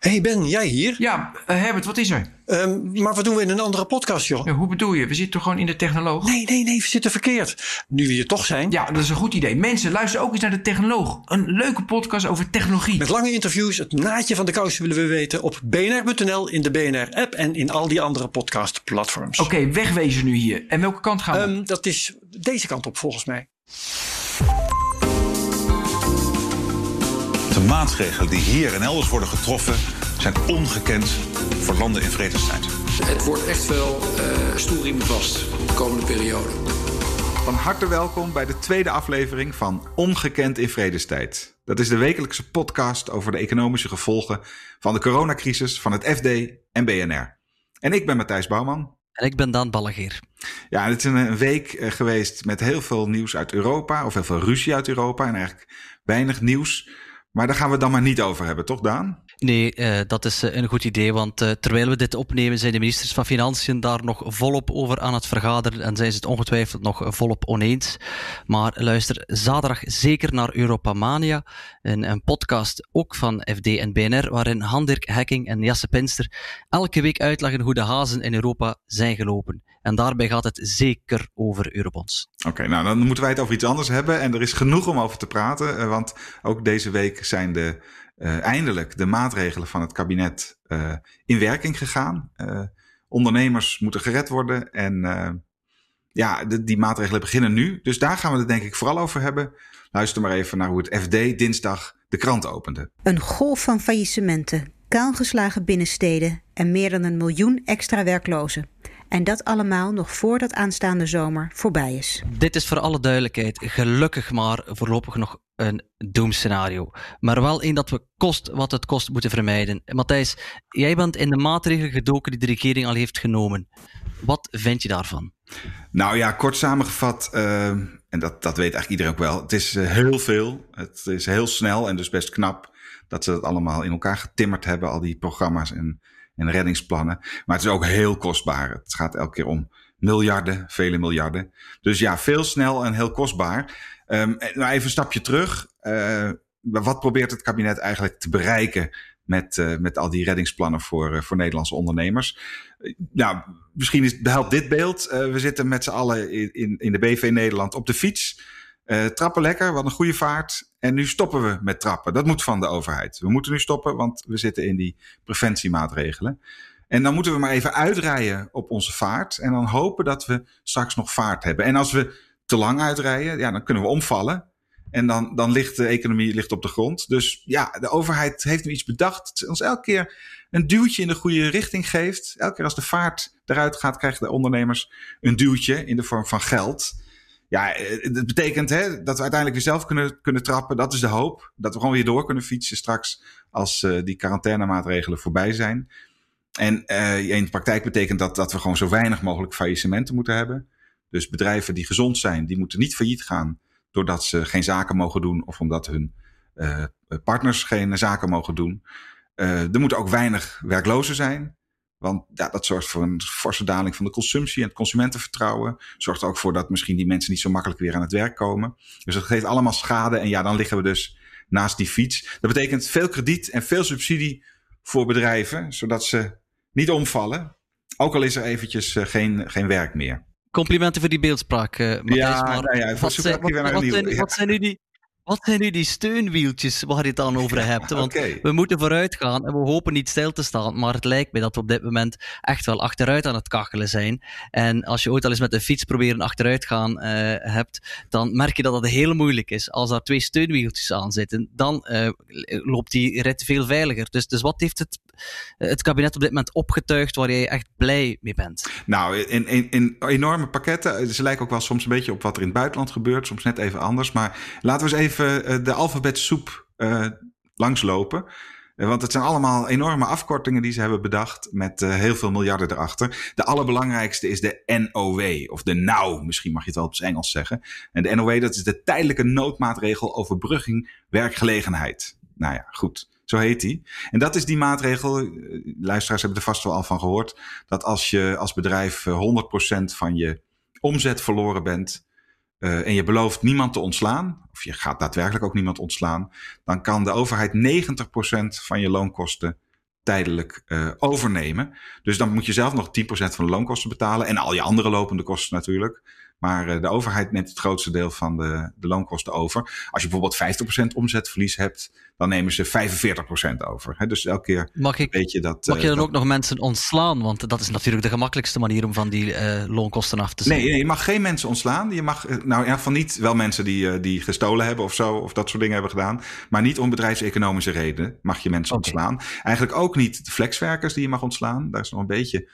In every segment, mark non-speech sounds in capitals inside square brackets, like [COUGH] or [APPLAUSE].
hey Ben, jij hier? Ja, uh, Herbert, wat is er? Um, maar wat doen we in een andere podcast, joh? Ja, hoe bedoel je? We zitten toch gewoon in de technoloog? Nee, nee, nee, we zitten verkeerd. Nu we hier toch zijn. Ja, dat is een goed idee. Mensen, luister ook eens naar de technoloog. Een leuke podcast over technologie. Met lange interviews, het naadje van de kous willen we weten op bnr.nl, in de BNR-app en in al die andere podcastplatforms. Oké, okay, wegwezen nu hier. En welke kant gaan we? Um, dat is deze kant op, volgens mij. De maatregelen die hier en elders worden getroffen zijn ongekend voor landen in vredestijd. Het wordt echt wel uh, stoelriemen vast de komende periode. Van harte welkom bij de tweede aflevering van Ongekend in Vredestijd. Dat is de wekelijkse podcast over de economische gevolgen van de coronacrisis van het FD en BNR. En ik ben Matthijs Bouwman. En ik ben Daan Ballageer. Ja, het is een week eh, geweest met heel veel nieuws uit Europa, of heel veel ruzie uit Europa en eigenlijk weinig nieuws. Maar daar gaan we dan maar niet over hebben, toch Daan? Nee, uh, dat is uh, een goed idee, want uh, terwijl we dit opnemen zijn de ministers van Financiën daar nog volop over aan het vergaderen en zijn ze het ongetwijfeld nog volop oneens. Maar luister zaterdag zeker naar Europa Mania, een, een podcast ook van FD en BNR, waarin Handirk Hekking en Jasse Pinster elke week uitleggen hoe de hazen in Europa zijn gelopen. En daarbij gaat het zeker over eurobonds. Oké, okay, nou dan moeten wij het over iets anders hebben. En er is genoeg om over te praten, want ook deze week zijn de uh, eindelijk de maatregelen van het kabinet uh, in werking gegaan. Uh, ondernemers moeten gered worden en ja, de, die maatregelen beginnen nu. Dus daar gaan we het denk ik vooral over hebben. Luister maar even naar hoe het FD dinsdag de krant opende. Een golf van faillissementen, kaalgeslagen binnensteden en meer dan een miljoen extra werklozen. En dat allemaal nog voordat aanstaande zomer voorbij is. Dit is voor alle duidelijkheid gelukkig maar voorlopig nog een doemscenario. Maar wel één dat we kost wat het kost moeten vermijden. Matthijs, jij bent in de maatregelen gedoken die de regering al heeft genomen. Wat vind je daarvan? Nou ja, kort samengevat, uh, en dat, dat weet eigenlijk iedereen ook wel. Het is uh, heel veel. Het is heel snel en dus best knap dat ze dat allemaal in elkaar getimmerd hebben, al die programma's en en reddingsplannen. Maar het is ook heel kostbaar. Het gaat elke keer om miljarden, vele miljarden. Dus ja, veel snel en heel kostbaar. Um, nou even een stapje terug. Uh, wat probeert het kabinet eigenlijk te bereiken met, uh, met al die reddingsplannen voor, uh, voor Nederlandse ondernemers? nou, misschien is, helpt dit beeld. we zitten met z'n allen in, in de BV Nederland op de fiets. Uh, trappen lekker, wat een goede vaart. En nu stoppen we met trappen. Dat moet van de overheid. We moeten nu stoppen, want we zitten in die preventiemaatregelen. En dan moeten we maar even uitrijden op onze vaart. En dan hopen dat we straks nog vaart hebben. En als we te lang uitrijden, ja, dan kunnen we omvallen. En dan, dan ligt de economie ligt op de grond. Dus ja, de overheid heeft nu iets bedacht. Dat ons elke keer een duwtje in de goede richting geeft. Elke keer als de vaart eruit gaat, krijgen de ondernemers een duwtje in de vorm van geld ja, eh, het betekent hè, dat we uiteindelijk weer zelf kunnen, kunnen trappen. Dat is de hoop. Dat we gewoon weer door kunnen fietsen straks als uh, die quarantainemaatregelen voorbij zijn. En uh, in de praktijk betekent dat dat we gewoon zo weinig mogelijk faillissementen moeten hebben. Dus bedrijven die gezond zijn, die moeten niet failliet gaan doordat ze geen zaken mogen doen of omdat hun partners geen zaken mogen doen. Er moeten ook weinig werklozen zijn. Want ja, dat zorgt voor een forse daling van de consumptie en het consumentenvertrouwen. Zorgt er ook voor dat misschien die mensen niet zo makkelijk weer aan het werk komen. Dus dat geeft allemaal schade. En ja, dan liggen we dus naast die fiets. Dat betekent veel krediet en veel subsidie voor bedrijven, zodat ze niet omvallen. Ook al is er eventjes uh, geen, geen werk meer. Complimenten voor die beeldspraak, uh, Matthijs, Ja, maar nou ja, wat, zijn, wat, wat, zijn, wat zijn nu die wat zijn nu die steunwieltjes waar je het dan over hebt? [LAUGHS] Want okay. we moeten vooruit gaan en we hopen niet stil te staan. Maar het lijkt me dat we op dit moment echt wel achteruit aan het kachelen zijn. En als je ooit al eens met een fiets proberen achteruit gaan uh, hebt, dan merk je dat het heel moeilijk is. Als daar twee steunwieltjes aan zitten, dan uh, loopt die rit veel veiliger. Dus, dus wat heeft het, het kabinet op dit moment opgetuigd waar je echt blij mee bent? Nou, in, in, in enorme pakketten. Ze lijken ook wel soms een beetje op wat er in het buitenland gebeurt. Soms net even anders. Maar laten we eens even even de alfabetsoep uh, langslopen. Want het zijn allemaal enorme afkortingen die ze hebben bedacht met heel veel miljarden erachter. De allerbelangrijkste is de NOW, of de NOW, misschien mag je het wel op het Engels zeggen. En de NOW, dat is de tijdelijke noodmaatregel overbrugging werkgelegenheid. Nou ja, goed, zo heet die. En dat is die maatregel, luisteraars hebben er vast wel al van gehoord, dat als je als bedrijf 100% van je omzet verloren bent, uh, en je belooft niemand te ontslaan, of je gaat daadwerkelijk ook niemand ontslaan, dan kan de overheid 90% van je loonkosten tijdelijk overnemen. Dus dan moet je zelf nog 10% van de loonkosten betalen en al je andere lopende kosten natuurlijk. Maar uh, de overheid neemt het grootste deel van de, de loonkosten over. Als je bijvoorbeeld 50% omzetverlies hebt, dan nemen ze 45% over. He, dus elke keer mag ik, weet je dat. Mag je uh, dan dat, ook nog mensen ontslaan? Want dat is natuurlijk de gemakkelijkste manier om van die uh, loonkosten af te zien. Nee, nee, je mag geen mensen ontslaan. Je mag, nou in ieder geval niet wel mensen die, die gestolen hebben of zo, of dat soort dingen hebben gedaan. Maar niet om bedrijfseconomische redenen mag je mensen okay. ontslaan. Eigenlijk ook niet de flexwerkers die je mag ontslaan. Daar is nog een beetje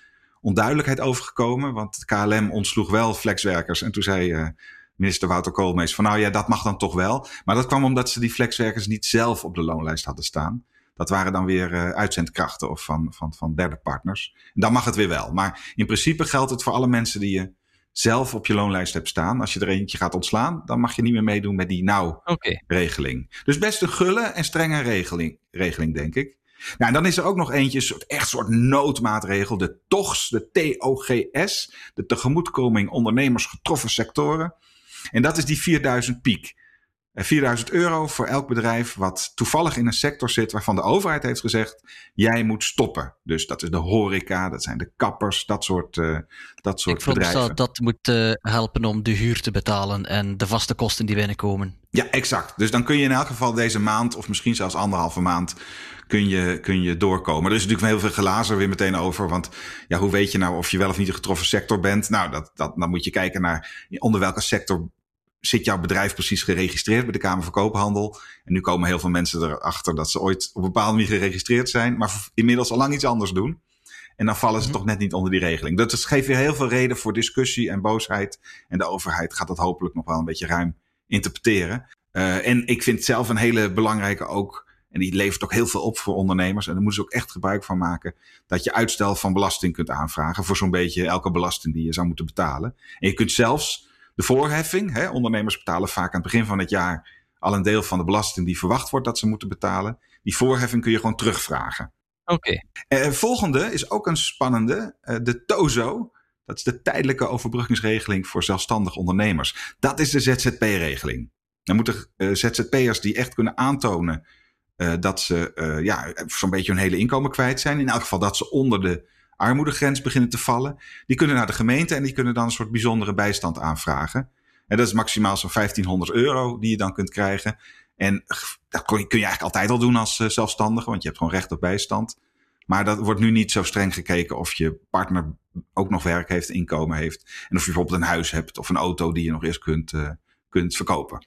onduidelijkheid over gekomen. Want KLM ontsloeg wel flexwerkers. En toen zei uh, minister Wouter Koolmees van nou ja, dat mag dan toch wel. Maar dat kwam omdat ze die flexwerkers niet zelf op de loonlijst hadden staan. Dat waren dan weer uh, uitzendkrachten of van, van, van derde partners. En dan mag het weer wel. Maar in principe geldt het voor alle mensen die je zelf op je loonlijst hebt staan. Als je er eentje gaat ontslaan, dan mag je niet meer meedoen met die nou-regeling. Okay. Dus best een gulle en strenge regeling, regeling denk ik. Nou, en dan is er ook nog eentje, een soort, echt soort noodmaatregel, de TOGS, de TOGS, de tegemoetkoming ondernemers getroffen sectoren. En dat is die 4000 piek. 4000 euro voor elk bedrijf wat toevallig in een sector zit waarvan de overheid heeft gezegd: jij moet stoppen. Dus dat is de horeca, dat zijn de kappers, dat soort, uh, dat soort Ik bedrijven. Dat, dat moet uh, helpen om de huur te betalen en de vaste kosten die binnenkomen. Ja, exact. Dus dan kun je in elk geval deze maand, of misschien zelfs anderhalve maand, kun je, kun je doorkomen. Er is natuurlijk heel veel glazen weer meteen over. Want ja, hoe weet je nou of je wel of niet een getroffen sector bent? Nou, dat, dat, dan moet je kijken naar onder welke sector zit jouw bedrijf precies geregistreerd bij de Kamer van Koophandel. En nu komen heel veel mensen erachter dat ze ooit op een bepaalde manier geregistreerd zijn, maar inmiddels al lang iets anders doen. En dan vallen ze mm-hmm. toch net niet onder die regeling. Dat geeft weer heel veel reden voor discussie en boosheid. En de overheid gaat dat hopelijk nog wel een beetje ruim interpreteren. Uh, en ik vind zelf een hele belangrijke ook. En die levert ook heel veel op voor ondernemers. En daar moeten ze ook echt gebruik van maken. Dat je uitstel van belasting kunt aanvragen. Voor zo'n beetje elke belasting die je zou moeten betalen. En je kunt zelfs de voorheffing. Hè, ondernemers betalen vaak aan het begin van het jaar al een deel van de belasting die verwacht wordt dat ze moeten betalen. Die voorheffing kun je gewoon terugvragen. Oké. Okay. Uh, volgende is ook een spannende. Uh, de TOZO. Dat is de tijdelijke overbruggingsregeling voor zelfstandig ondernemers. Dat is de ZZP-regeling. Dan moeten ZZP'ers die echt kunnen aantonen uh, dat ze uh, ja, zo'n beetje hun hele inkomen kwijt zijn. In elk geval dat ze onder de armoedegrens beginnen te vallen. Die kunnen naar de gemeente en die kunnen dan een soort bijzondere bijstand aanvragen. En dat is maximaal zo'n 1500 euro die je dan kunt krijgen. En dat kun je, kun je eigenlijk altijd al doen als uh, zelfstandige, want je hebt gewoon recht op bijstand. Maar dat wordt nu niet zo streng gekeken of je partner ook nog werk heeft, inkomen heeft. En of je bijvoorbeeld een huis hebt of een auto die je nog eerst kunt, kunt verkopen.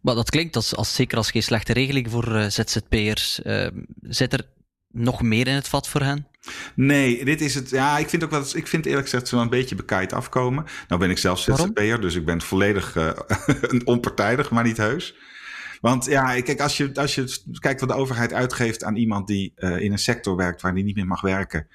Maar dat klinkt als, als zeker als geen slechte regeling voor uh, ZZP'ers. Uh, zit er nog meer in het vat voor hen? Nee, dit is het. Ja, ik vind ook wel. Ik vind eerlijk gezegd zo een beetje bekaaid afkomen. Nou ben ik zelf ZZP'er, dus ik ben volledig [LAUGHS] uh, onpartijdig, maar niet heus. Want ja, kijk, als je, als je kijkt wat de overheid uitgeeft aan iemand die uh, in een sector werkt waar die niet meer mag werken,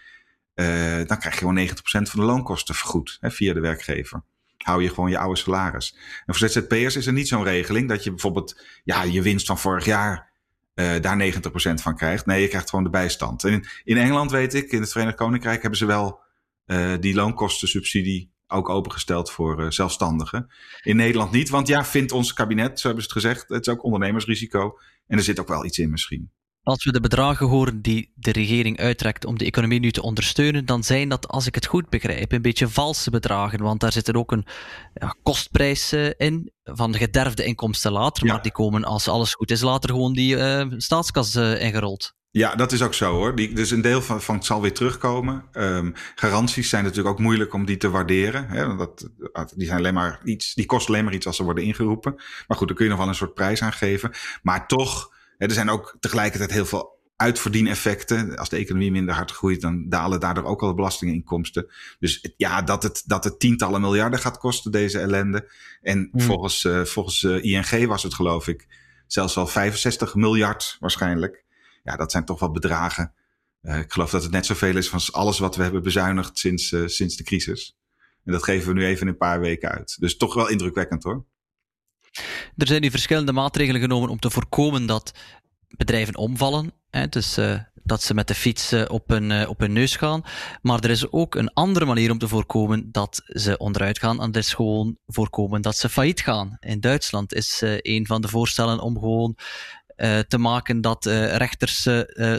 uh, dan krijg je gewoon 90% van de loonkosten vergoed hè, via de werkgever hou je gewoon je oude salaris. En voor ZZP'ers is er niet zo'n regeling dat je bijvoorbeeld ja, je winst van vorig jaar uh, daar 90% van krijgt. Nee, je krijgt gewoon de bijstand. En in, in Engeland weet ik, in het Verenigd Koninkrijk hebben ze wel uh, die loonkostensubsidie ook opengesteld voor uh, zelfstandigen. In Nederland niet, want ja, vindt ons kabinet, zo hebben ze het gezegd, het is ook ondernemersrisico. En er zit ook wel iets in misschien. Als we de bedragen horen die de regering uittrekt om de economie nu te ondersteunen, dan zijn dat, als ik het goed begrijp, een beetje valse bedragen. Want daar zit er ook een ja, kostprijs in van de gederfde inkomsten later. Ja. Maar die komen, als alles goed is, later gewoon die uh, staatskas uh, ingerold. Ja, dat is ook zo hoor. Die, dus een deel van, van het zal weer terugkomen. Um, garanties zijn natuurlijk ook moeilijk om die te waarderen. Hè? Dat, die, zijn alleen maar iets, die kosten alleen maar iets als ze worden ingeroepen. Maar goed, dan kun je nog wel een soort prijs aan geven. Maar toch er zijn ook tegelijkertijd heel veel uitverdieneffecten. Als de economie minder hard groeit, dan dalen daardoor ook al de belastinginkomsten. Dus ja, dat het, dat het tientallen miljarden gaat kosten, deze ellende. En mm. volgens, uh, volgens uh, ING was het, geloof ik, zelfs wel 65 miljard waarschijnlijk. Ja, dat zijn toch wel bedragen. Uh, ik geloof dat het net zoveel is van alles wat we hebben bezuinigd sinds, sinds de crisis. En dat geven we nu even in een paar weken uit. Dus toch wel indrukwekkend hoor. Er zijn nu verschillende maatregelen genomen om te voorkomen dat bedrijven omvallen. Hè, dus uh, dat ze met de fiets uh, op, hun, uh, op hun neus gaan. Maar er is ook een andere manier om te voorkomen dat ze onderuit gaan. En dat is gewoon voorkomen dat ze failliet gaan. In Duitsland is een van de voorstellen om gewoon te maken dat rechters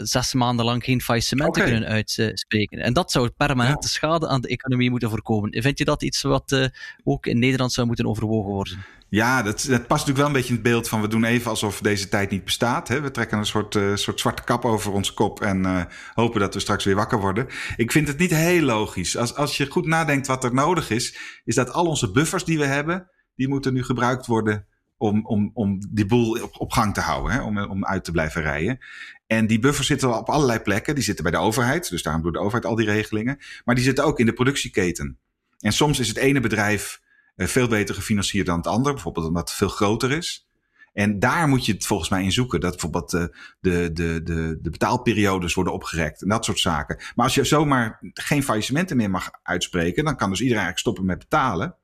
zes maanden lang geen faillissementen kunnen uitspreken. En dat zou permanente schade aan de economie moeten voorkomen. Vind je dat iets wat ook in Nederland zou moeten overwogen worden? Ja, dat, dat, past natuurlijk wel een beetje in het beeld van we doen even alsof deze tijd niet bestaat. Hè? We trekken een soort, uh, soort zwarte kap over onze kop en uh, hopen dat we straks weer wakker worden. Ik vind het niet heel logisch. Als, als je goed nadenkt wat er nodig is, is dat al onze buffers die we hebben, die moeten nu gebruikt worden om, om, om die boel op, gang te houden, hè? Om, om uit te blijven rijden. En die buffers zitten op allerlei plekken. Die zitten bij de overheid, dus daarom doet de overheid al die regelingen. Maar die zitten ook in de productieketen. En soms is het ene bedrijf eh, veel beter gefinancierd dan het andere. Bijvoorbeeld omdat het veel groter is. En daar moet je het volgens mij in zoeken. Dat bijvoorbeeld de, de, de, de, de betaalperiodes worden opgerekt en dat soort zaken. Maar als je zomaar geen faillissementen meer mag uitspreken, dan kan dus iedereen eigenlijk stoppen met betalen.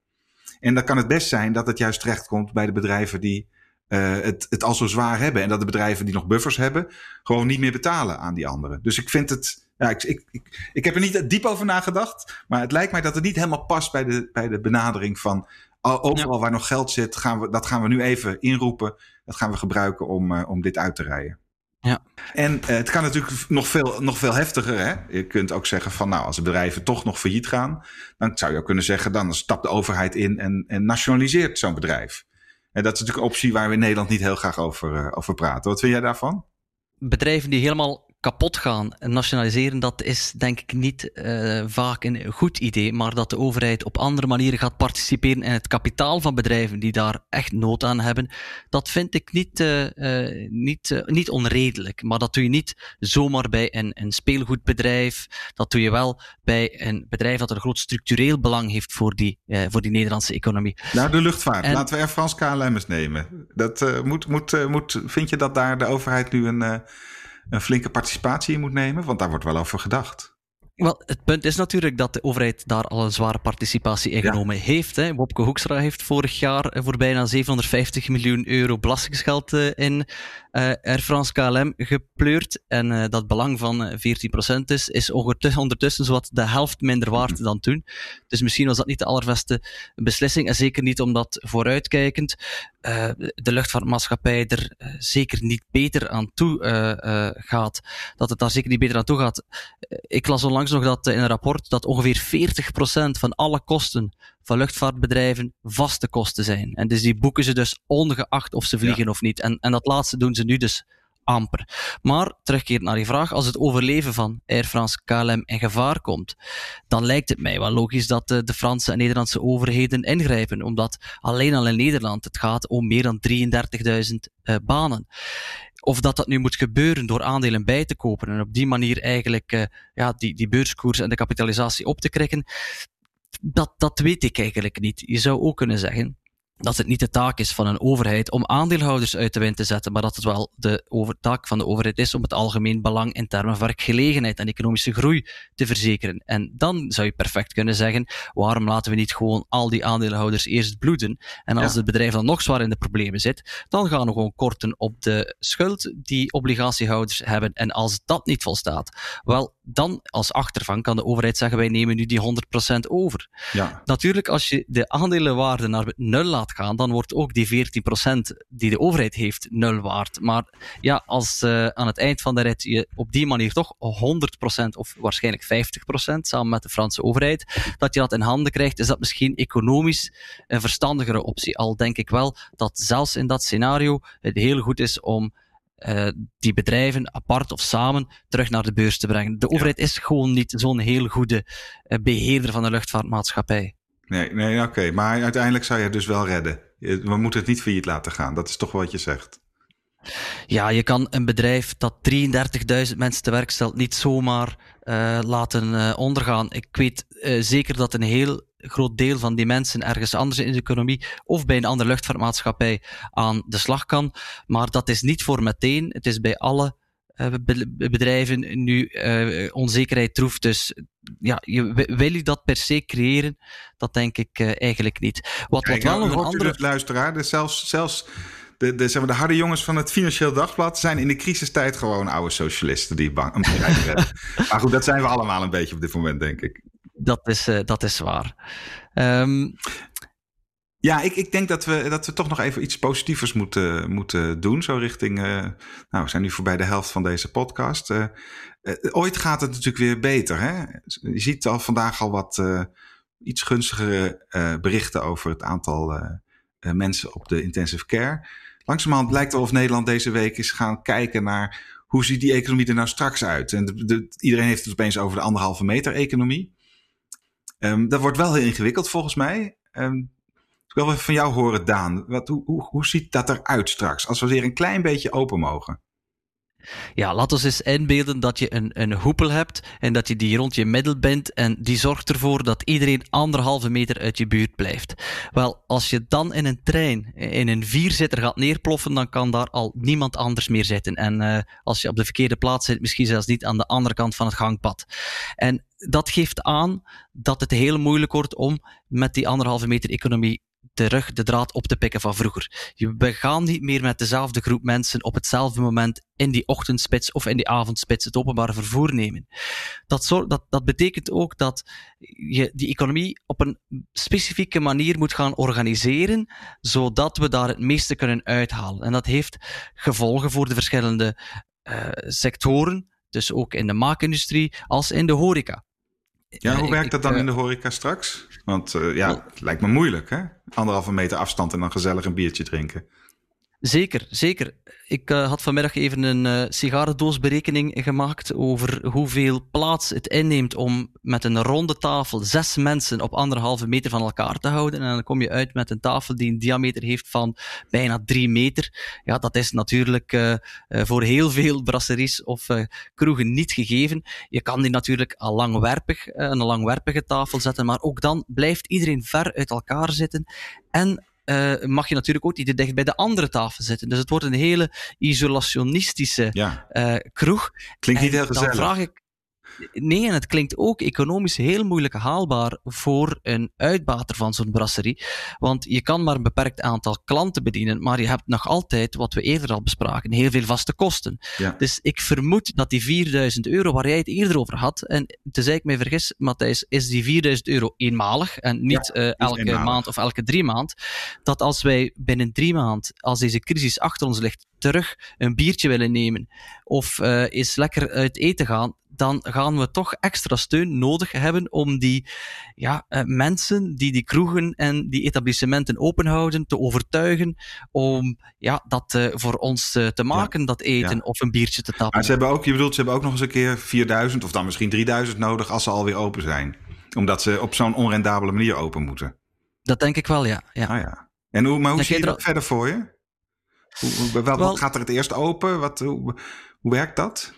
En dan kan het best zijn dat het juist terechtkomt bij de bedrijven die uh, het, het al zo zwaar hebben. En dat de bedrijven die nog buffers hebben, gewoon niet meer betalen aan die anderen. Dus ik vind het. Ja, ik, ik, ik, ik heb er niet diep over nagedacht. Maar het lijkt mij dat het niet helemaal past bij de, bij de benadering van. Overal waar nog geld zit, gaan we, dat gaan we nu even inroepen. Dat gaan we gebruiken om, uh, om dit uit te rijden. Ja. En uh, het kan natuurlijk nog veel, nog veel heftiger. Hè? Je kunt ook zeggen van nou, als de bedrijven toch nog failliet gaan, dan zou je ook kunnen zeggen, dan stapt de overheid in en, en nationaliseert zo'n bedrijf. En dat is natuurlijk een optie waar we in Nederland niet heel graag over, uh, over praten. Wat vind jij daarvan? Bedrijven die helemaal kapot gaan en nationaliseren, dat is denk ik niet uh, vaak een goed idee, maar dat de overheid op andere manieren gaat participeren in het kapitaal van bedrijven die daar echt nood aan hebben, dat vind ik niet, uh, niet, niet onredelijk. Maar dat doe je niet zomaar bij een, een speelgoedbedrijf, dat doe je wel bij een bedrijf dat een groot structureel belang heeft voor die, voor die Nederlandse economie. Nou, de luchtvaart. En... Laten we Air France KLM eens nemen. Dat, moet, moet, moet, vind je dat daar de overheid nu een een flinke participatie in moet nemen? Want daar wordt wel over gedacht. Wel, het punt is natuurlijk dat de overheid daar al een zware participatie in genomen heeft. Hè. Wopke Hoekstra heeft vorig jaar voor bijna 750 miljoen euro belastingsgeld eh, in Air France KLM gepleurd. En uh, dat belang van 14% is, is ondertussen zowat de helft minder waard mhm. dan toen. Dus misschien was dat niet de allerbeste beslissing. En zeker niet omdat vooruitkijkend uh, de luchtvaartmaatschappij er zeker niet beter aan toe gaat. Dat het daar zeker niet beter aan toe gaat. ik las onlangs nog dat in een rapport dat ongeveer 40% van alle kosten van luchtvaartbedrijven vaste kosten zijn. En dus die boeken ze dus ongeacht of ze vliegen of niet. En, en dat laatste doen ze nu dus amper. Maar terugkeer naar die vraag, als het overleven van Air France KLM in gevaar komt, dan lijkt het mij wel logisch dat de, de Franse en Nederlandse overheden ingrijpen, omdat alleen al in Nederland het gaat om meer dan 33.000 uh, banen of dat dat nu moet gebeuren door aandelen bij te kopen en op die manier eigenlijk uh, ja, die, die beurskoers en de kapitalisatie op te krikken, dat, dat weet ik eigenlijk niet. Je zou ook kunnen zeggen dat het niet de taak is van een overheid om aandeelhouders uit de wind te zetten, maar dat het wel de over, taak van de overheid is om het algemeen belang in termen van werkgelegenheid en economische groei te verzekeren. En dan zou je perfect kunnen zeggen, waarom laten we niet gewoon al die aandeelhouders eerst bloeden? En als het bedrijf dan nog zwaar in de problemen zit, dan gaan we gewoon korten op de schuld die obligatiehouders hebben. En als dat niet volstaat, wel, dan als achtervang kan de overheid zeggen, wij nemen nu die 100% over. Ja. Natuurlijk, als je de aandelenwaarde naar nul laat gaan, dan wordt ook die 14% die de overheid heeft nul waard. Maar ja, als uh, aan het eind van de rit je op die manier toch 100% of waarschijnlijk 50% samen met de Franse overheid, dat je dat in handen krijgt, is dat misschien economisch een verstandigere optie. Al denk ik wel dat zelfs in dat scenario het heel goed is om uh, die bedrijven apart of samen terug naar de beurs te brengen. De overheid is gewoon niet zo'n heel goede uh, beheerder van de luchtvaartmaatschappij. Nee, nee oké. Maar uiteindelijk zou je het dus wel redden. We moeten het niet failliet laten gaan. Dat is toch wat je zegt. Ja, je kan een bedrijf dat 33.000 mensen te werk stelt niet zomaar uh, laten uh, ondergaan. Ik weet uh, zeker dat een heel groot deel van die mensen ergens anders in de economie of bij een andere luchtvaartmaatschappij aan de slag kan. Maar dat is niet voor meteen. Het is bij alle uh, bedrijven nu uh, onzekerheid troeft. Dus ja, je, wil je dat per se creëren? Dat denk ik uh, eigenlijk niet. Wat, Kijk, wat wel nog een andere... Luisteraar, dus zelfs, zelfs de, de, zeg maar, de harde jongens van het Financieel Dagblad zijn in de crisistijd gewoon oude socialisten die bang, een bedrijf [LAUGHS] hebben. maar goed, dat zijn we allemaal een beetje op dit moment, denk ik. Dat is, uh, dat is waar. Um, Ja, ik, ik denk dat we, dat we toch nog even iets positievers moeten, moeten doen. Zo richting. Uh, nou, we zijn nu voorbij de helft van deze podcast. Uh, ooit gaat het natuurlijk weer beter. Hè? Je ziet al vandaag al wat iets gunstigere berichten over het aantal mensen op de intensive care. Langzamerhand lijkt het of Nederland deze week is gaan kijken naar hoe ziet die economie er nou straks uit. En de, iedereen heeft het opeens over de anderhalve meter economie. Um, dat wordt wel heel ingewikkeld volgens mij. Um, ik wil even van jou horen, Daan. Wat, hoe, hoe, hoe ziet dat eruit straks als we weer een klein beetje open mogen? Ja, laten we eens inbeelden dat je een, een hoepel hebt en dat je die rond je middel bindt en die zorgt ervoor dat iedereen anderhalve meter uit je buurt blijft. Wel, als je dan in een trein in een vierzitter gaat neerploffen, dan kan daar al niemand anders meer zitten. En uh, als je op de verkeerde plaats zit, misschien zelfs niet aan de andere kant van het gangpad. En dat geeft aan dat het heel moeilijk wordt om met die anderhalve meter economie terug de draad op te pikken van vroeger. We gaan niet meer met dezelfde groep mensen op hetzelfde moment in die ochtendspits of in die avondspits het openbare vervoer nemen. Dat, dat, dat betekent ook dat je die economie op een specifieke manier moet gaan organiseren, zodat we daar het meeste kunnen uithalen. En dat heeft gevolgen voor de verschillende uh, sectoren, dus ook in de maakindustrie als in de horeca. Ja, hoe werkt dat dan in de horeca straks? Want uh, ja, het lijkt me moeilijk, hè? Anderhalve meter afstand en dan gezellig een biertje drinken. Zeker, zeker. Ik uh, had vanmiddag even een uh, sigarendoosberekening gemaakt over hoeveel plaats het inneemt om met een ronde tafel zes mensen op anderhalve meter van elkaar te houden. En dan kom je uit met een tafel die een diameter heeft van bijna drie meter. Ja, dat is natuurlijk uh, voor heel veel brasseries of kroegen niet gegeven. Je kan die natuurlijk al langwerpig, een langwerpige tafel zetten, maar ook dan blijft iedereen ver uit elkaar zitten. En uh, mag je natuurlijk ook niet te dicht bij de andere tafel zitten. Dus het wordt een hele isolationistische ja. uh, kroeg. Klinkt niet heel gezellig. Dan vraag ik, Nee, en het klinkt ook economisch heel moeilijk haalbaar voor een uitbater van zo'n brasserie. Want je kan maar een beperkt aantal klanten bedienen, maar je hebt nog altijd, wat we eerder al bespraken, heel veel vaste kosten. Ja. Dus ik vermoed dat die 4000 euro waar jij het eerder over had, en tenzij ik mij vergis, Matthijs, is die 4000 euro eenmalig en niet ja, uh, elke eenmalig. maand of elke drie maand. Dat als wij binnen drie maand, als deze crisis achter ons ligt, terug een biertje willen nemen of uh, eens lekker uit eten gaan, dan gaan we toch extra steun nodig hebben om die ja, uh, mensen die die kroegen en die etablissementen openhouden te overtuigen om ja, dat uh, voor ons uh, te maken, ja. dat eten ja. of een biertje te tappen. Maar ze hebben ook, je bedoelt, ze hebben ook nog eens een keer 4000 of dan misschien 3000 nodig als ze alweer open zijn. Omdat ze op zo'n onrendabele manier open moeten. Dat denk ik wel, ja. ja. Ah, ja. En hoe, maar hoe zie je dat er... verder voor je? Hoe, hoe, wel, wel, gaat er het eerst open? Wat, hoe werkt dat?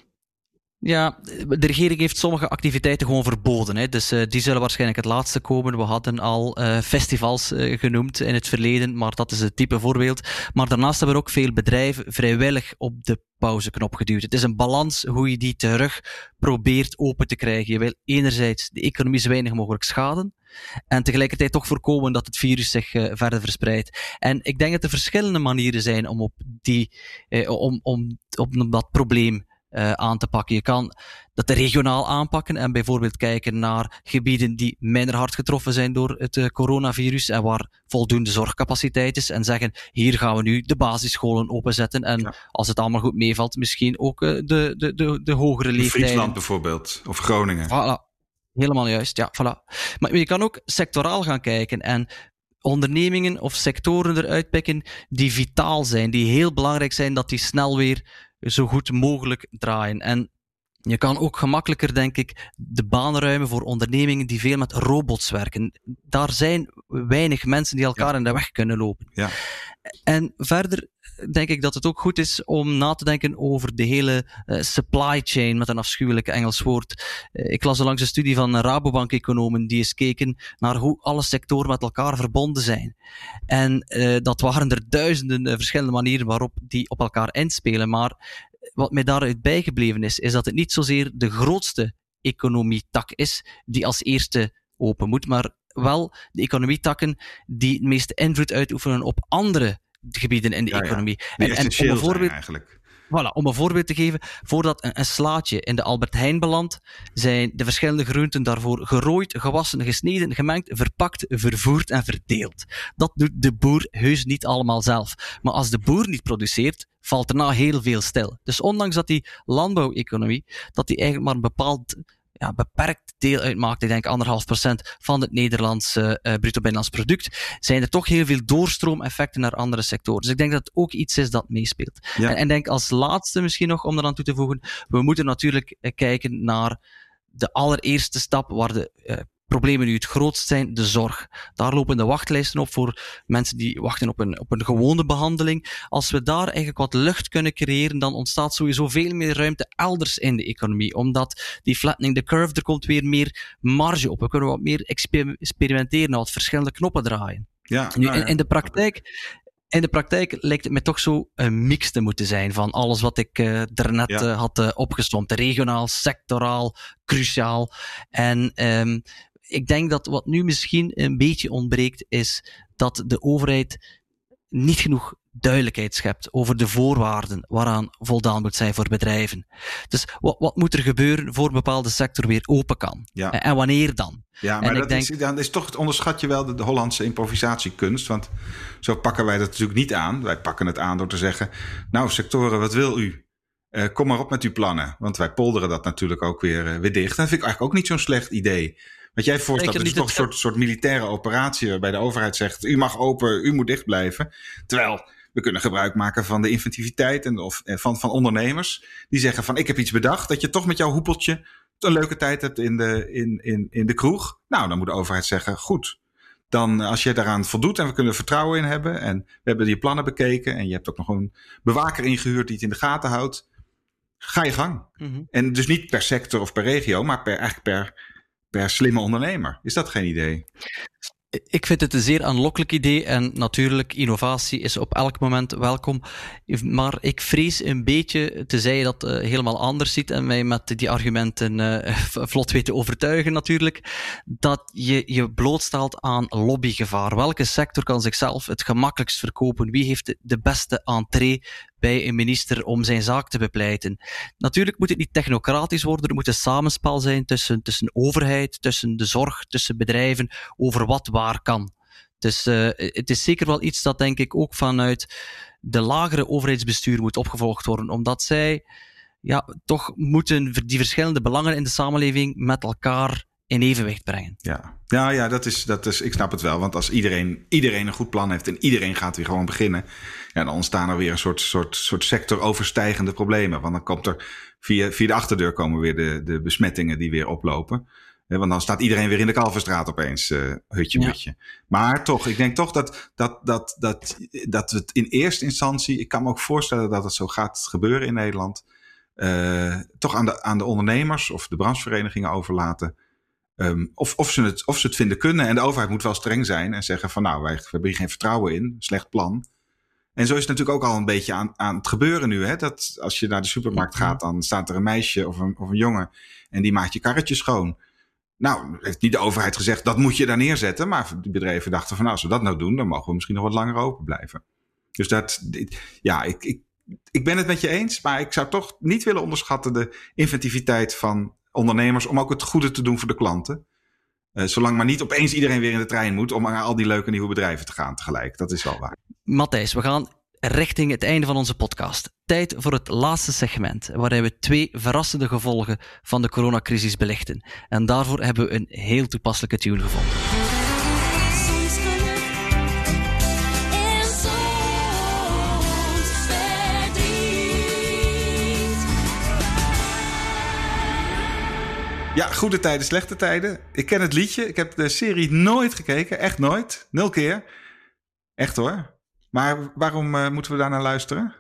Ja, de regering heeft sommige activiteiten gewoon verboden. Hè. Dus uh, die zullen waarschijnlijk het laatste komen. We hadden al uh, festivals uh, genoemd in het verleden, maar dat is het type voorbeeld. Maar daarnaast hebben ook veel bedrijven vrijwillig op de pauzeknop geduwd. Het is een balans hoe je die terug probeert open te krijgen. Je wil enerzijds de economie zo weinig mogelijk schaden. En tegelijkertijd toch voorkomen dat het virus zich verder verspreidt. En ik denk dat er verschillende manieren zijn om op die, om, om, om dat probleem uh, aan te pakken. Je kan dat regionaal aanpakken en bijvoorbeeld kijken naar gebieden die minder hard getroffen zijn door het uh, coronavirus en waar voldoende zorgcapaciteit is en zeggen hier gaan we nu de basisscholen openzetten en ja. als het allemaal goed meevalt misschien ook uh, de, de, de, de hogere leeftijden. Friesland bijvoorbeeld of Groningen. Voilà. Helemaal juist, ja, voilà. Maar je kan ook sectoraal gaan kijken en ondernemingen of sectoren eruit pikken die vitaal zijn, die heel belangrijk zijn dat die snel weer zo goed mogelijk draaien. En je kan ook gemakkelijker, denk ik, de banen ruimen voor ondernemingen die veel met robots werken. Daar zijn weinig mensen die elkaar ja. in de weg kunnen lopen. Ja. En verder denk ik dat het ook goed is om na te denken over de hele uh, supply chain, met een afschuwelijk Engels woord. Uh, ik las onlangs een studie van Rabobank-economen die eens keken naar hoe alle sectoren met elkaar verbonden zijn. En uh, dat waren er duizenden verschillende manieren waarop die op elkaar inspelen. Maar wat mij daaruit bijgebleven is, is dat het niet zozeer de grootste economietak is die als eerste open moet, maar wel de economietakken die het meeste invloed uitoefenen op andere gebieden in de ja, economie. Ja. En, en om bijvoorbeeld, eigenlijk. Voilà, om een voorbeeld te geven, voordat een, een, slaatje in de Albert Heijn belandt, zijn de verschillende groenten daarvoor gerooid, gewassen, gesneden, gemengd, verpakt, vervoerd en verdeeld. Dat doet de boer heus niet allemaal zelf. Maar als de boer niet produceert, valt er heel veel stil. Dus ondanks dat die landbouweconomie, dat die eigenlijk maar een bepaald ja, beperkt deel uitmaakt, ik denk anderhalf procent van het Nederlandse uh, bruto binnenlands product, zijn er toch heel veel doorstroomeffecten naar andere sectoren. Dus ik denk dat het ook iets is dat meespeelt. Ja. En, en denk als laatste misschien nog om eraan toe te voegen, we moeten natuurlijk uh, kijken naar de allereerste stap waar de uh, problemen nu het grootst zijn, de zorg. Daar lopen de wachtlijsten op voor mensen die wachten op een, op een gewone behandeling. Als we daar eigenlijk wat lucht kunnen creëren, dan ontstaat sowieso veel meer ruimte elders in de economie. Omdat die flattening the curve, er komt weer meer marge op. We kunnen wat meer experimenteren, wat verschillende knoppen draaien. Ja, nu, in, in de praktijk in de praktijk lijkt het me toch zo een mix te moeten zijn van alles wat ik uh, daarnet ja. uh, had uh, opgestomd. Regionaal, sectoraal, cruciaal. En um, ik denk dat wat nu misschien een beetje ontbreekt, is dat de overheid niet genoeg duidelijkheid schept over de voorwaarden waaraan voldaan moet zijn voor bedrijven. Dus wat, wat moet er gebeuren voor een bepaalde sector weer open kan? Ja. En, en wanneer dan? Ja, maar dat, denk... is, dan is toch, onderschat je wel de, de, Hollandse improvisatiekunst. Want zo pakken wij dat natuurlijk niet aan. Wij pakken het aan door te zeggen, nou sectoren, wat wil u? Uh, kom maar op met uw plannen. Want wij polderen dat natuurlijk ook weer, uh, weer dicht. En dat vind ik eigenlijk ook niet zo'n slecht idee. Wat jij voorstelt is toch een soort, soort militaire operatie waarbij de overheid zegt: u mag open, u moet dicht blijven. Terwijl we kunnen gebruik maken van de inventiviteit en of, eh, van, van ondernemers die zeggen: van ik heb iets bedacht, dat je toch met jouw hoepeltje een leuke tijd hebt in de, in, in, in de kroeg. Nou, dan moet de overheid zeggen: goed. Dan als je daaraan voldoet en we kunnen er vertrouwen in hebben en we hebben die plannen bekeken en je hebt ook nog een bewaker ingehuurd die het in de gaten houdt, ga je gang. Mhm. En dus niet per sector of per regio, maar per, eigenlijk per, per slimme ondernemer. Is dat geen idee? Ik vind het een zeer aanlokkelijk idee en natuurlijk, innovatie is op elk moment welkom. Maar ik vrees een beetje, tenzij je dat uh, helemaal anders ziet en mij met die argumenten uh, [LAUGHS] vlot weet te overtuigen natuurlijk, dat je je blootstelt aan lobbygevaar. Welke sector kan zichzelf het gemakkelijkst verkopen? Wie heeft de beste entree bij een minister om zijn zaak te bepleiten. Natuurlijk moet het niet technocratisch worden, er moet een samenspel zijn tussen, tussen overheid, tussen de zorg, tussen bedrijven, over wat waar kan. Dus uh, het is zeker wel iets dat denk ik ook vanuit de lagere overheidsbestuur moet opgevolgd worden, omdat zij ja, toch moeten die verschillende belangen in de samenleving met elkaar in evenwicht brengen. Ja, ja, ja dat, is, dat is, ik snap het wel. Want als iedereen, iedereen een goed plan heeft en iedereen gaat weer gewoon beginnen, ja, dan ontstaan er weer een soort, soort, soort sectoroverstijgende problemen. Want dan komt er via, via de achterdeur komen weer de, de besmettingen die weer oplopen. want dan staat iedereen weer in de Kalverstraat opeens, uh, hutje mutje. Maar toch, ik denk toch dat, dat, dat, dat, dat het in eerste instantie, ik kan me ook voorstellen dat het zo gaat gebeuren in Nederland, uh, toch aan de, aan de ondernemers of de brancheverenigingen overlaten Um, of, of, ze het, of ze het vinden kunnen. En de overheid moet wel streng zijn en zeggen van nou, wij, hebben hier geen vertrouwen in. Slecht plan. En zo is het natuurlijk ook al een beetje aan, aan het gebeuren nu. Hè? Dat als je naar de supermarkt gaat, dan staat er een meisje of een, of een jongen en die maakt je karretje schoon. Nou, heeft niet de overheid gezegd dat moet je daar neerzetten. Maar die bedrijven dachten van nou, als we dat nou doen, dan mogen we misschien nog wat langer open blijven. Dus dat, ja, ik, ik, ik ben het met je eens. Maar ik zou toch niet willen onderschatten de inventiviteit van ondernemers om ook het goede te doen voor de klanten. Uh, zolang maar niet opeens iedereen weer in de trein moet om naar al die leuke nieuwe bedrijven te gaan tegelijk. Dat is wel waar. Matthijs, we gaan richting het einde van onze podcast. Tijd voor het laatste segment, waarin we twee verrassende gevolgen van de coronacrisis belichten. En daarvoor hebben we een heel toepasselijke tune gevonden. Ja, goede tijden, slechte tijden. Ik ken het liedje. Ik heb de serie nooit gekeken. Echt nooit. Nul keer. Echt hoor. Maar waarom uh, moeten we daar naar luisteren?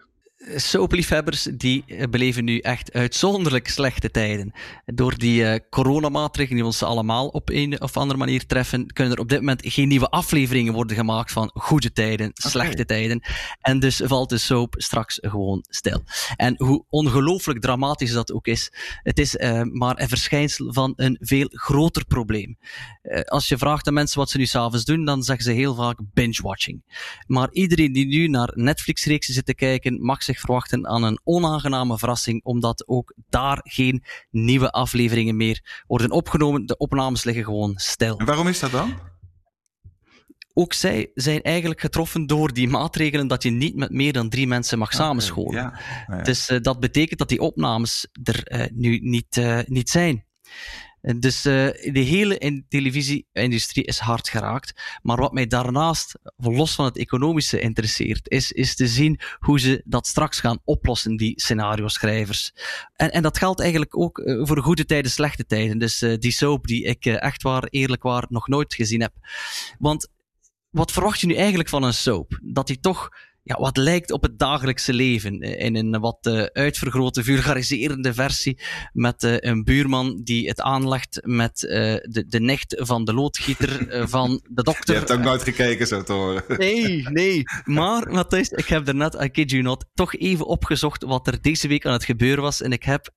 Soapliefhebbers die eh, beleven nu echt uitzonderlijk slechte tijden. Door die uh, coronamaatregelen die ons allemaal op een of andere manier treffen, kunnen er op dit moment geen nieuwe afleveringen worden gemaakt van goede tijden, slechte tijden. En dus valt de soap straks gewoon stil. En hoe ongelooflijk dramatisch dat ook is, het is uh, maar een verschijnsel van een veel groter probleem. als je vraagt aan mensen wat ze nu s'avonds doen, dan zeggen ze heel vaak binge-watching. Maar iedereen die nu naar Netflix-reeksen zit te kijken, mag zich verwachten aan een onaangename verrassing, omdat ook daar geen nieuwe afleveringen meer worden opgenomen. De opnames liggen gewoon stil. En waarom is dat dan? ook zij zijn eigenlijk getroffen door die maatregelen dat je niet met meer dan drie mensen mag samenscholen. Ja. Ja. Dus uh, dat betekent dat die opnames er uh, nu niet, uh, niet zijn. Dus de hele televisie-industrie is hard geraakt. Maar wat mij daarnaast, los van het economische, interesseert, is, is te zien hoe ze dat straks gaan oplossen, die scenario-schrijvers. En, en dat geldt eigenlijk ook voor goede tijden, slechte tijden. Dus die soap die ik echt waar, eerlijk waar, nog nooit gezien heb. Want wat verwacht je nu eigenlijk van een soap? Dat hij toch ja, wat lijkt op het dagelijkse leven. In een wat uh, uitvergrote, vulgariserende versie. Met uh, een buurman die het aanlegt met de, de nicht van de loodgieter [LAUGHS] van de dokter. Je hebt ook nooit gekeken, zo te horen. Nee, [LAUGHS] nee. Maar, Matthijs, ik heb er net, I kid you not, toch even opgezocht wat er deze week aan het gebeuren was. En ik heb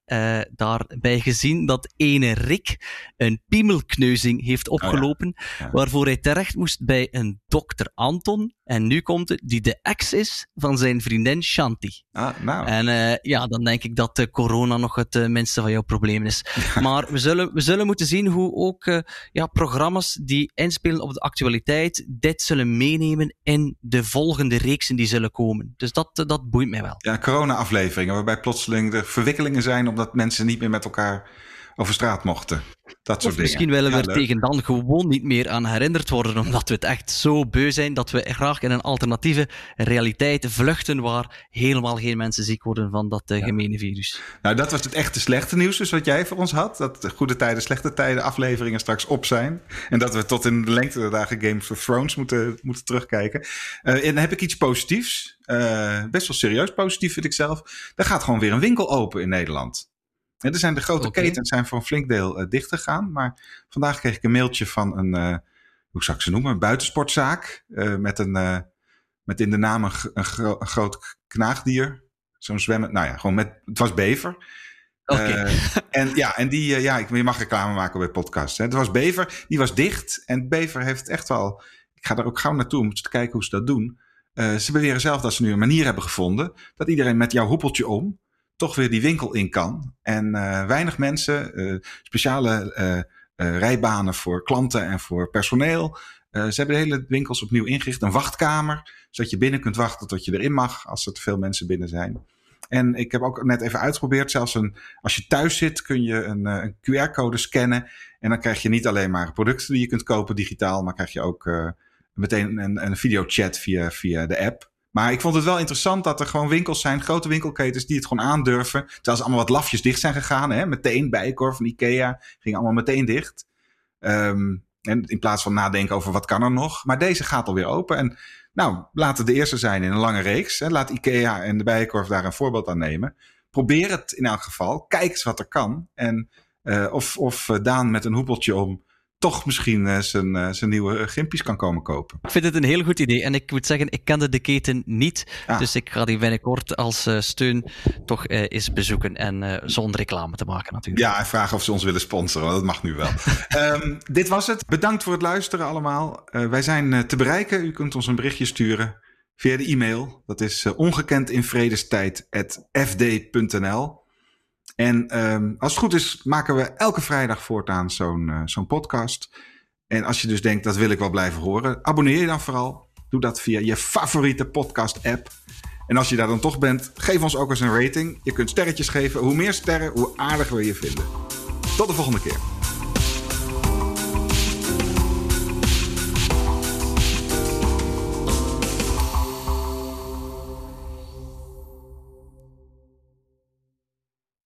daarbij gezien dat ene Rick een piemelkneuzing heeft opgelopen. Oh ja. Ja. Waarvoor hij terecht moest bij een dokter Anton. En nu komt het, die de ex is van zijn vriendin Shanti. Ah, nou. En uh, ja, dan denk ik dat uh, corona nog het uh, minste van jouw probleem is. [LAUGHS] maar we zullen, we zullen moeten zien hoe ook ja, programma's die inspelen op de actualiteit dit zullen meenemen in de volgende reeksen die zullen komen. Dus dat, dat boeit mij wel. Ja, corona-afleveringen waarbij plotseling er verwikkelingen zijn omdat mensen niet meer met elkaar over straat mochten. Dat soort of misschien willen we ja, er tegen dan gewoon niet meer aan herinnerd worden, omdat we het echt zo beu zijn dat we graag in een alternatieve realiteit vluchten waar helemaal geen mensen ziek worden van dat uh, ja. gemene virus. Nou, dat was het echte slechte nieuws dus wat jij voor ons had. Dat de goede tijden, slechte tijden afleveringen straks op zijn. En dat we tot in de lengte der dagen Game of Thrones moeten, moeten terugkijken. Uh, en dan heb ik iets positiefs. Uh, best wel serieus positief vind ik zelf. Er gaat gewoon weer een winkel open in Nederland. Ja, er zijn de grote okay. ketens zijn voor een flink deel uh, dicht gegaan. Maar vandaag kreeg ik een mailtje van een, uh, hoe zou ik ze noemen, een buitensportzaak. Uh, met, een, met in de naam een, een, gro een groot knaagdier. Zo'n zwemmen, nou ja, gewoon met, het was bever. Okay. en ja, en die, ja, ik, je mag reclame maken bij podcast. Hè. Het was bever, die was dicht. En bever heeft echt wel, ik ga er ook gauw naartoe om te kijken hoe ze dat doen. ze beweren zelf dat ze nu een manier hebben gevonden. Dat iedereen met jouw hoepeltje om toch weer die winkel in kan. En uh, weinig mensen, uh, speciale uh, rijbanen voor klanten en voor personeel. ze hebben de hele winkels opnieuw ingericht. Een wachtkamer, zodat je binnen kunt wachten tot je erin mag als er te veel mensen binnen zijn. En ik heb ook net even uitgeprobeerd, zelfs een, als je thuis zit kun je een, een QR-code scannen. En dan krijg je niet alleen maar producten die je kunt kopen digitaal, maar krijg je ook meteen een, een videochat via, via de app. Maar ik vond het wel interessant dat er gewoon winkels zijn, grote winkelketens, die het gewoon aandurven. Terwijl ze allemaal wat lafjes dicht zijn gegaan. Hè? Meteen Bijenkorf van Ikea gingen allemaal meteen dicht. Um, en in plaats van nadenken over wat kan er nog. Maar deze gaat alweer open. En nou, laten de eerste zijn in een lange reeks. Hè? Laat Ikea en de Bijenkorf daar een voorbeeld aan nemen. Probeer het in elk geval. Kijk eens wat er kan. En uh, of, of Daan met een hoepeltje om toch misschien uh, zijn, uh, zijn nieuwe gimpies kan komen kopen. Ik vind het een heel goed idee. En ik moet zeggen, ik kende de keten niet. Ah. Dus ik ga die binnenkort als steun toch eens bezoeken. En zonder reclame te maken natuurlijk. Ja, en vragen of ze ons willen sponsoren. Dat mag nu wel. um, [LAUGHS] dit was het. Bedankt voor het luisteren allemaal. wij zijn te bereiken. U kunt ons een berichtje sturen via de e-mail. Dat is ongekendinvredestijd.fd.nl en um, als het goed is, maken we elke vrijdag voortaan zo'n uh, zo'n podcast. En als je dus denkt, dat wil ik wel blijven horen, abonneer je dan vooral. Doe dat via je favoriete podcast-app. En als je daar dan toch bent, geef ons ook eens een rating. Je kunt sterretjes geven. Hoe meer sterren, hoe aardiger we je vinden. Tot de volgende keer.